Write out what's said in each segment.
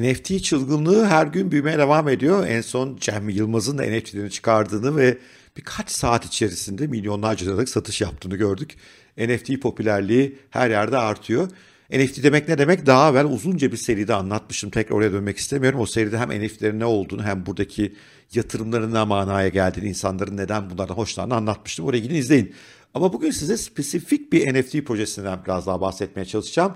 NFT çılgınlığı her gün büyümeye devam ediyor. En son Cem Yılmaz'ın da NFT'lerini çıkardığını ve birkaç saat içerisinde milyonlarca liralık satış yaptığını gördük. NFT popülerliği her yerde artıyor. NFT demek ne demek? Daha evvel uzunca bir seride anlatmıştım. Tekrar oraya dönmek istemiyorum. O seride hem NFT'lerin ne olduğunu hem buradaki yatırımların ne manaya geldiğini, insanların neden bunlardan hoşlandığını anlatmıştım. Oraya gidin izleyin. Ama bugün size spesifik bir NFT projesinden biraz daha bahsetmeye çalışacağım.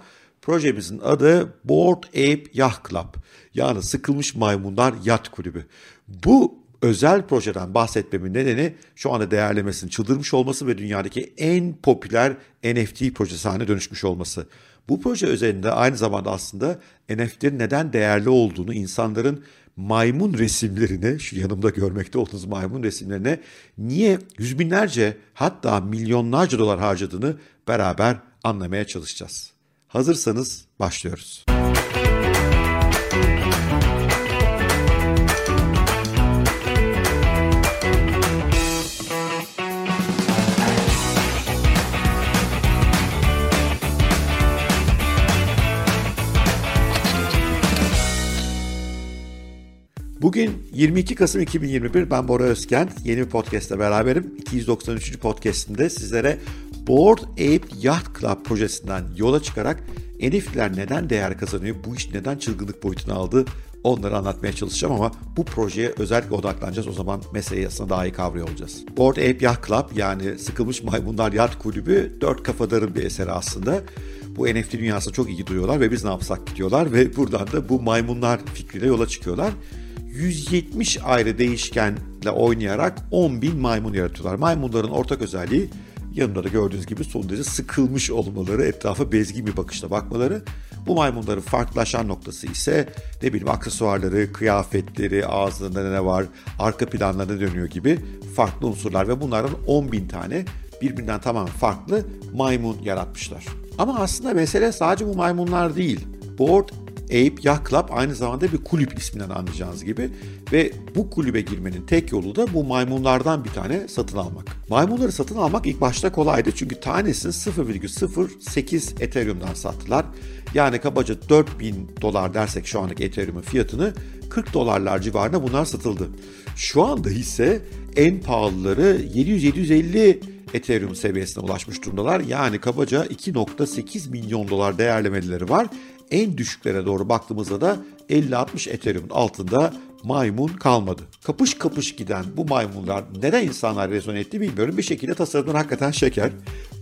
Projemizin adı Board Ape Yacht Club. Yani sıkılmış maymunlar yat kulübü. Bu özel projeden bahsetmemin nedeni şu anda değerlemesinin çıldırmış olması ve dünyadaki en popüler NFT projesi haline dönüşmüş olması. Bu proje özelinde aynı zamanda aslında NFT'lerin neden değerli olduğunu, insanların maymun resimlerine, şu yanımda görmekte olduğunuz maymun resimlerine niye yüz binlerce hatta milyonlarca dolar harcadığını beraber anlamaya çalışacağız. Hazırsanız başlıyoruz. Bugün 22 Kasım 2021 ben Bora Özkent. Yeni bir podcast'te beraberim. 293. podcast'inde sizlere Board Ape Yacht Club projesinden yola çıkarak NFT'ler neden değer kazanıyor, bu iş neden çılgınlık boyutuna aldı onları anlatmaya çalışacağım ama bu projeye özellikle odaklanacağız. O zaman meseleyi aslında daha iyi kavruyor olacağız. Board Ape Yacht Club yani sıkılmış maymunlar yat kulübü dört kafadarın bir eseri aslında. Bu NFT dünyasına çok iyi duyuyorlar ve biz ne yapsak diyorlar ve buradan da bu maymunlar fikriyle yola çıkıyorlar. 170 ayrı değişkenle oynayarak 10 bin maymun yaratıyorlar. Maymunların ortak özelliği yanında da gördüğünüz gibi son derece sıkılmış olmaları, etrafa bezgin bir bakışla bakmaları. Bu maymunların farklılaşan noktası ise ne bileyim aksesuarları, kıyafetleri, ağzında ne var, arka planlarına dönüyor gibi farklı unsurlar ve bunların 10 bin tane birbirinden tamamen farklı maymun yaratmışlar. Ama aslında mesele sadece bu maymunlar değil. Board Ape Yacht Club aynı zamanda bir kulüp isminden anlayacağınız gibi ve bu kulübe girmenin tek yolu da bu maymunlardan bir tane satın almak. Maymunları satın almak ilk başta kolaydı çünkü tanesini 0,08 Ethereum'dan sattılar. Yani kabaca 4000 dolar dersek şu anki Ethereum'un fiyatını 40 dolarlar civarında bunlar satıldı. Şu anda ise en pahalıları 700-750 Ethereum seviyesine ulaşmış durumdalar. Yani kabaca 2.8 milyon dolar değerlemeleri var en düşüklere doğru baktığımızda da 50-60 Ethereum'un altında maymun kalmadı. Kapış kapış giden bu maymunlar neden insanlar rezon etti bilmiyorum. Bir şekilde tasarımlar hakikaten şeker.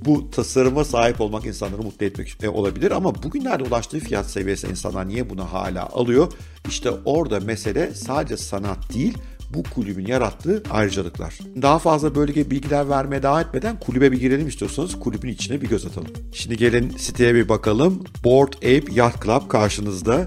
Bu tasarıma sahip olmak insanları mutlu etmek e, olabilir ama bugünlerde ulaştığı fiyat seviyesi insanlar niye bunu hala alıyor? İşte orada mesele sadece sanat değil, bu kulübün yarattığı ayrıcalıklar. Daha fazla bölge bilgiler vermeye devam etmeden kulübe bir girelim istiyorsanız kulübün içine bir göz atalım. Şimdi gelin siteye bir bakalım. Board Ape Yacht Club karşınızda.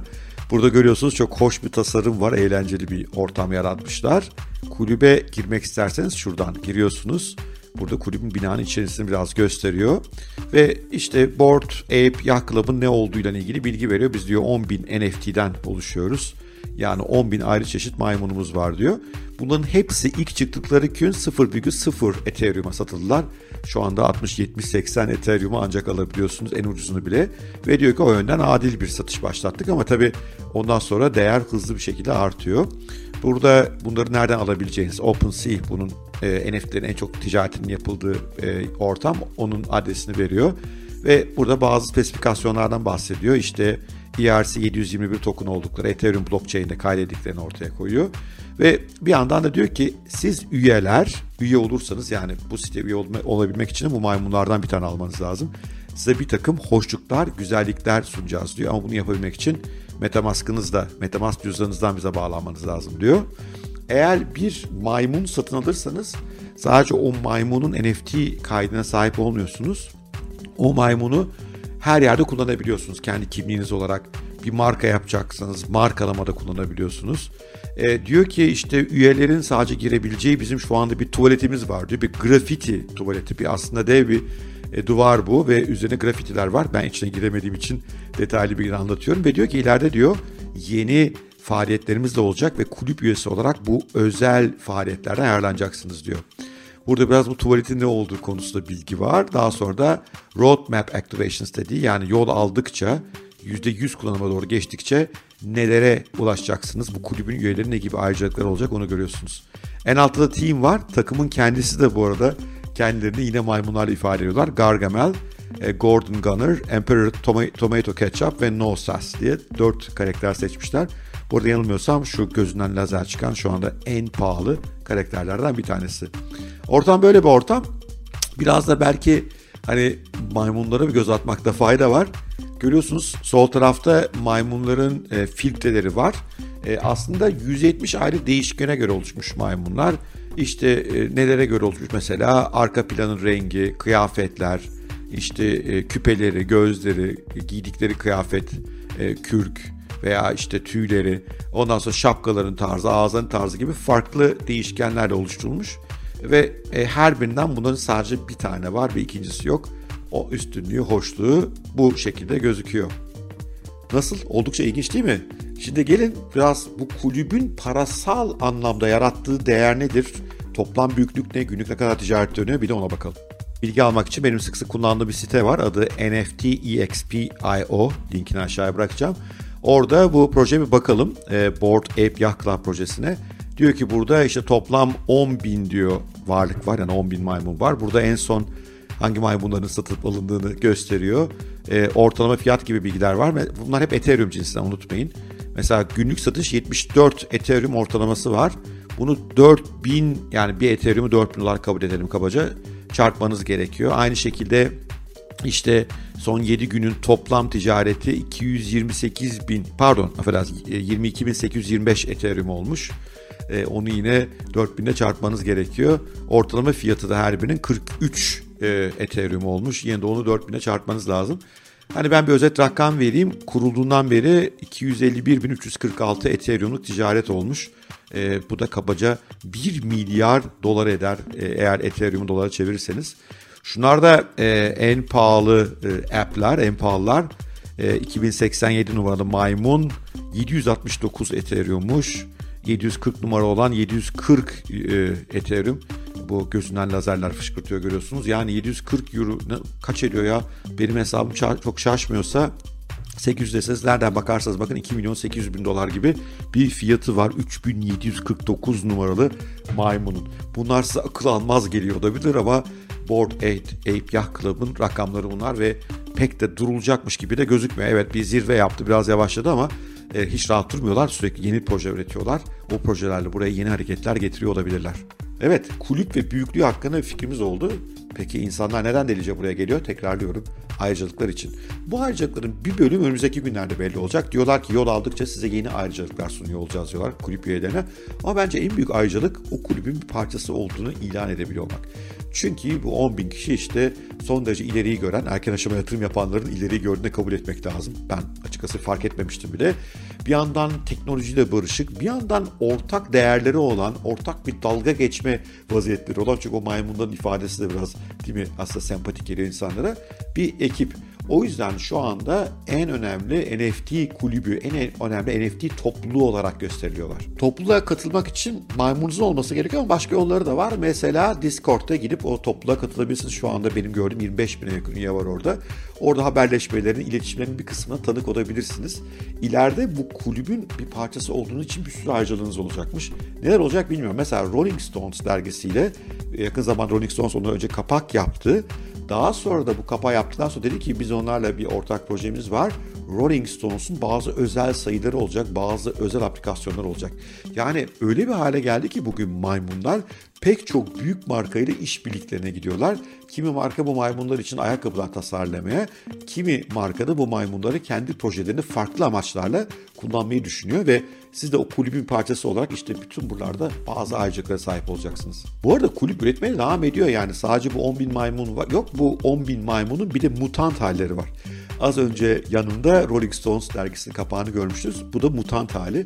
Burada görüyorsunuz çok hoş bir tasarım var. Eğlenceli bir ortam yaratmışlar. Kulübe girmek isterseniz şuradan giriyorsunuz. Burada kulübün binanın içerisini biraz gösteriyor. Ve işte Board Ape Yacht Club'ın ne olduğuyla ilgili bilgi veriyor. Biz diyor 10.000 NFT'den oluşuyoruz. Yani 10 bin ayrı çeşit maymunumuz var diyor. Bunların hepsi ilk çıktıkları gün 0,0 Ethereum'a satıldılar. Şu anda 60, 70, 80 Ethereum'u ancak alabiliyorsunuz en ucuzunu bile. Ve diyor ki o yönden adil bir satış başlattık ama tabii ondan sonra değer hızlı bir şekilde artıyor. Burada bunları nereden alabileceğiniz OpenSea bunun e, NFT'lerin en çok ticaretinin yapıldığı e, ortam onun adresini veriyor. Ve burada bazı spesifikasyonlardan bahsediyor. İşte ERC721 token oldukları Ethereum blockchain'de kaydettiklerini ortaya koyuyor. Ve bir yandan da diyor ki siz üyeler, üye olursanız yani bu site üye olabilmek için bu maymunlardan bir tane almanız lazım. Size bir takım hoşluklar, güzellikler sunacağız diyor. Ama bunu yapabilmek için Metamask'ınızda, Metamask cüzdanınızdan bize bağlanmanız lazım diyor. Eğer bir maymun satın alırsanız sadece o maymunun NFT kaydına sahip olmuyorsunuz. O maymunu her yerde kullanabiliyorsunuz. Kendi kimliğiniz olarak bir marka yapacaksanız markalamada kullanabiliyorsunuz. E, diyor ki işte üyelerin sadece girebileceği bizim şu anda bir tuvaletimiz var diyor. Bir grafiti tuvaleti bir aslında dev bir e, duvar bu ve üzerine grafitiler var. Ben içine giremediğim için detaylı bir anlatıyorum ve diyor ki ileride diyor yeni faaliyetlerimiz de olacak ve kulüp üyesi olarak bu özel faaliyetlerden ayarlanacaksınız diyor. Burada biraz bu tuvaletin ne olduğu konusunda bilgi var. Daha sonra da roadmap activations dediği yani yol aldıkça %100 kullanıma doğru geçtikçe nelere ulaşacaksınız? Bu kulübün üyeleri ne gibi ayrıcalıklar olacak onu görüyorsunuz. En altta da team var. Takımın kendisi de bu arada kendilerini yine maymunlarla ifade ediyorlar. Gargamel, e, Gordon Gunner, Emperor Tomato Ketchup ve No Sass diye dört karakter seçmişler. Burada yanılmıyorsam şu gözünden lazer çıkan şu anda en pahalı karakterlerden bir tanesi. Ortam böyle bir ortam. Biraz da belki hani maymunlara bir göz atmakta fayda var. Görüyorsunuz sol tarafta maymunların e, filtreleri var. E, aslında 170 ayrı değişkene göre oluşmuş maymunlar. İşte e, nelere göre oluşmuş mesela arka planın rengi, kıyafetler, işte e, küpeleri, gözleri, giydikleri kıyafet, e, kürk veya işte tüyleri, ondan sonra şapkaların tarzı, ağzının tarzı gibi farklı değişkenlerle oluşturulmuş. Ve e, her birinden bunların sadece bir tane var ve ikincisi yok. O üstünlüğü, hoşluğu bu şekilde gözüküyor. Nasıl? Oldukça ilginç değil mi? Şimdi gelin biraz bu kulübün parasal anlamda yarattığı değer nedir? Toplam büyüklük ne? Günlük ne kadar ticaret dönüyor? Bir de ona bakalım. Bilgi almak için benim sık sık kullandığım bir site var. Adı NFTEXP.io. Linkini aşağıya bırakacağım. Orada bu projeye bir bakalım. E, Board Ape Yacht Club projesine. Diyor ki burada işte toplam 10 bin diyor varlık var. Yani 10 bin maymun var. Burada en son hangi maymunların satılıp alındığını gösteriyor. E, ortalama fiyat gibi bilgiler var. Bunlar hep Ethereum cinsinden unutmayın. Mesela günlük satış 74 Ethereum ortalaması var. Bunu 4000 yani bir Ethereum'u 4000 dolar kabul edelim kabaca çarpmanız gerekiyor. Aynı şekilde işte son 7 günün toplam ticareti 228 bin pardon affedersiniz 22.825 Ethereum olmuş. Ee, onu yine 4000'e çarpmanız gerekiyor. Ortalama fiyatı da her birinin 43 e, Ethereum olmuş. Yine de onu 4000'e çarpmanız lazım. Hani ben bir özet rakam vereyim. Kurulduğundan beri 251.346 Ethereum'luk ticaret olmuş. E, bu da kabaca 1 milyar dolar eder e, eğer Ethereum'u dolara çevirirseniz. Şunlar da e, en pahalı e, app'ler, en pahalılar. E, 2087 numaralı maymun 769 Ethereum'muş. 740 numara olan 740 e, Ethereum. Bu gözünden lazerler fışkırtıyor görüyorsunuz. Yani 740 euro kaç ediyor ya? Benim hesabım çok şaşmıyorsa 800 deseniz nereden bakarsanız bakın 2 milyon 800 bin dolar gibi bir fiyatı var. 3749 numaralı maymunun. Bunlar size akıl almaz geliyor olabilir ama Board Ape, Ape Yacht Club'ın rakamları bunlar ve pek de durulacakmış gibi de gözükmüyor. Evet bir zirve yaptı biraz yavaşladı ama e, hiç rahat durmuyorlar. Sürekli yeni proje üretiyorlar. O projelerle buraya yeni hareketler getiriyor olabilirler. Evet kulüp ve büyüklüğü hakkında fikrimiz oldu. Peki insanlar neden delice buraya geliyor? Tekrarlıyorum ayrıcalıklar için. Bu ayrıcalıkların bir bölüm önümüzdeki günlerde belli olacak. Diyorlar ki yol aldıkça size yeni ayrıcalıklar sunuyor olacağız diyorlar kulüp üyelerine. Ama bence en büyük ayrıcalık o kulübün bir parçası olduğunu ilan edebiliyor olmak. Çünkü bu 10 bin kişi işte son derece ileriyi gören, erken aşama yatırım yapanların ileriyi gördüğünü kabul etmek lazım. Ben açıkçası fark etmemiştim bile. Bir yandan teknolojiyle barışık, bir yandan ortak değerleri olan, ortak bir dalga geçme vaziyetleri olan. Çünkü o maymunların ifadesi de biraz değil mi aslında sempatik geliyor insanlara. Bir ekip. O yüzden şu anda en önemli NFT kulübü, en önemli NFT topluluğu olarak gösteriliyorlar. Topluluğa katılmak için maymununuzun olması gerekiyor ama başka yolları da var. Mesela Discord'da gidip o topluluğa katılabilirsiniz. Şu anda benim gördüğüm 25 bine yakın üye var orada. Orada haberleşmelerin, iletişimlerin bir kısmına tanık olabilirsiniz. İleride bu kulübün bir parçası olduğunuz için bir sürü harcalığınız olacakmış. Neler olacak bilmiyorum. Mesela Rolling Stones dergisiyle yakın zaman Rolling Stones ondan önce kapak yaptı. Daha sonra da bu kapağı yaptıktan sonra dedi ki biz onlarla bir ortak projemiz var. Rolling Stones'un bazı özel sayıları olacak, bazı özel aplikasyonlar olacak. Yani öyle bir hale geldi ki bugün maymunlar pek çok büyük markayla işbirliklerine gidiyorlar. Kimi marka bu maymunlar için ayakkabılar tasarlamaya, kimi marka da bu maymunları kendi projelerini farklı amaçlarla kullanmayı düşünüyor ve siz de o kulübün parçası olarak işte bütün buralarda bazı ayrıcalıklara sahip olacaksınız. Bu arada kulüp üretmeye devam ediyor yani sadece bu 10 bin maymun var. Yok bu 10 bin maymunun bir de mutant halleri var. Az önce yanında Rolling Stones dergisinin kapağını görmüştünüz. Bu da mutant hali.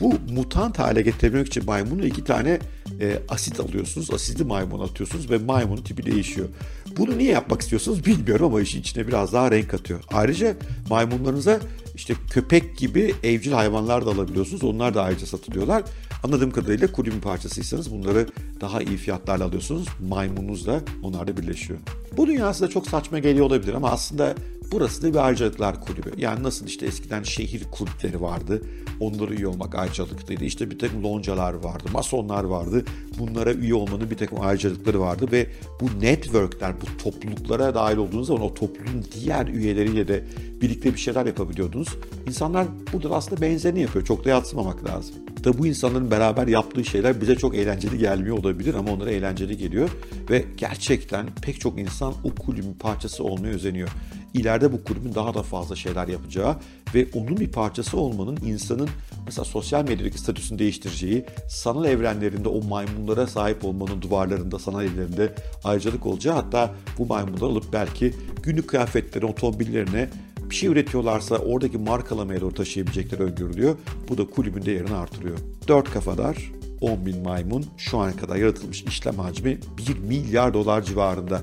Bu mutant hale getirebilmek için maymunu iki tane e, asit alıyorsunuz. Asitli maymun atıyorsunuz ve maymunun tipi değişiyor. Bunu niye yapmak istiyorsunuz bilmiyorum ama işin içine biraz daha renk atıyor. Ayrıca maymunlarınıza işte köpek gibi evcil hayvanlar da alabiliyorsunuz. Onlar da ayrıca satılıyorlar. Anladığım kadarıyla kulübün parçasıysanız bunları daha iyi fiyatlarla alıyorsunuz. Maymununuz da onlar da birleşiyor. Bu dünyası da çok saçma geliyor olabilir ama aslında burası da bir ayrıcalıklar kulübü. Yani nasıl işte eskiden şehir kulüpleri vardı. Onlara üye olmak ayrıcalıklıydı. İşte bir takım loncalar vardı, masonlar vardı. Bunlara üye olmanın bir takım ayrıcalıkları vardı ve bu networkler, bu topluluklara dahil olduğunuz zaman o topluluğun diğer üyeleriyle de birlikte bir şeyler yapabiliyordunuz. İnsanlar burada aslında benzerini yapıyor. Çok da yatsımamak lazım. Da bu insanların beraber yaptığı şeyler bize çok eğlenceli gelmiyor olabilir ama onlara eğlenceli geliyor. Ve gerçekten pek çok insan o kulübün parçası olmaya özeniyor. İleride bu kulübün daha da fazla şeyler yapacağı ve onun bir parçası olmanın insanın mesela sosyal medyadaki statüsünü değiştireceği, sanal evrenlerinde o maymunlara sahip olmanın duvarlarında, sanal evlerinde ayrıcalık olacağı hatta bu maymunları alıp belki günlük kıyafetlerine, otomobillerine bir şey üretiyorlarsa oradaki markalamaya doğru taşıyabilecekleri öngörülüyor. Bu da kulübün değerini artırıyor. Dört kafadar 10 bin maymun şu ana kadar yaratılmış işlem hacmi 1 milyar dolar civarında.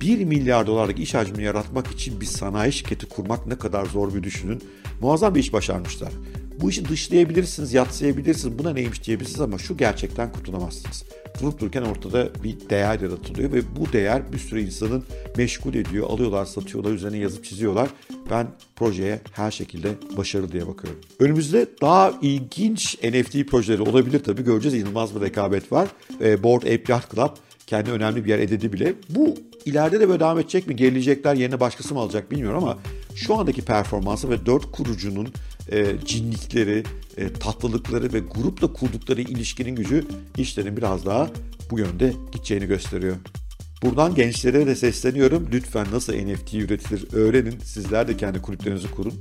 1 milyar dolarlık iş hacmini yaratmak için bir sanayi şirketi kurmak ne kadar zor bir düşünün. Muazzam bir iş başarmışlar. Bu işi dışlayabilirsiniz, yatsıyabilirsiniz, buna neymiş diyebilirsiniz ama şu gerçekten kurtulamazsınız. Durup dururken ortada bir değer yaratılıyor ve bu değer bir sürü insanın meşgul ediyor. Alıyorlar, satıyorlar, üzerine yazıp çiziyorlar. Ben projeye her şekilde başarılı diye bakıyorum. Önümüzde daha ilginç NFT projeleri olabilir tabii. Göreceğiz inanılmaz bir rekabet var. E, Board Ape Yacht Club kendi önemli bir yer edildi bile. Bu ileride de böyle devam edecek mi? Gerilecekler yerine başkası mı alacak bilmiyorum ama şu andaki performansı ve dört kurucunun e, cinlikleri, e, tatlılıkları ve grupla kurdukları ilişkinin gücü işlerin biraz daha bu yönde gideceğini gösteriyor. Buradan gençlere de sesleniyorum. Lütfen nasıl NFT üretilir öğrenin. Sizler de kendi kulüplerinizi kurun.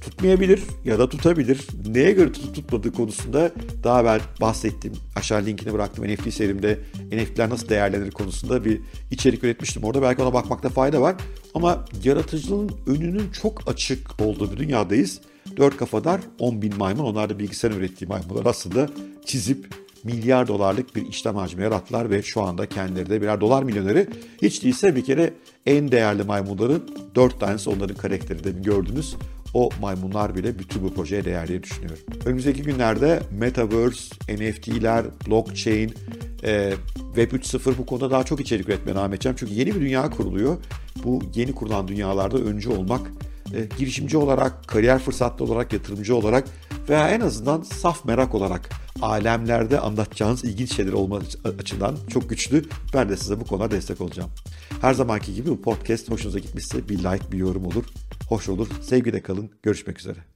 Tutmayabilir ya da tutabilir. Neye göre tutup tutmadığı konusunda daha evvel bahsettiğim aşağı linkini bıraktım NFT serimde NFT'ler nasıl değerlenir konusunda bir içerik üretmiştim. Orada belki ona bakmakta fayda var. Ama yaratıcılığın önünün çok açık olduğu bir dünyadayız. Dört kafadar 10 bin maymun onlar da bilgisayar ürettiği maymunlar aslında çizip milyar dolarlık bir işlem hacmi yarattılar ve şu anda kendileri de birer dolar milyoneri. Hiç değilse bir kere en değerli maymunların dört tanesi onların karakteri de gördünüz. O maymunlar bile bütün bu projeye değer diye düşünüyorum. Önümüzdeki günlerde Metaverse, NFT'ler, blockchain, e, Web 3.0 bu konuda daha çok içerik üretmeye devam edeceğim. Çünkü yeni bir dünya kuruluyor. Bu yeni kurulan dünyalarda öncü olmak, e, girişimci olarak, kariyer fırsatlı olarak, yatırımcı olarak veya en azından saf merak olarak alemlerde anlatacağınız ilginç şeyler olma açısından çok güçlü. Ben de size bu konuda destek olacağım. Her zamanki gibi bu podcast hoşunuza gitmişse bir like, bir yorum olur. Hoş olur. Sevgiyle kalın. Görüşmek üzere.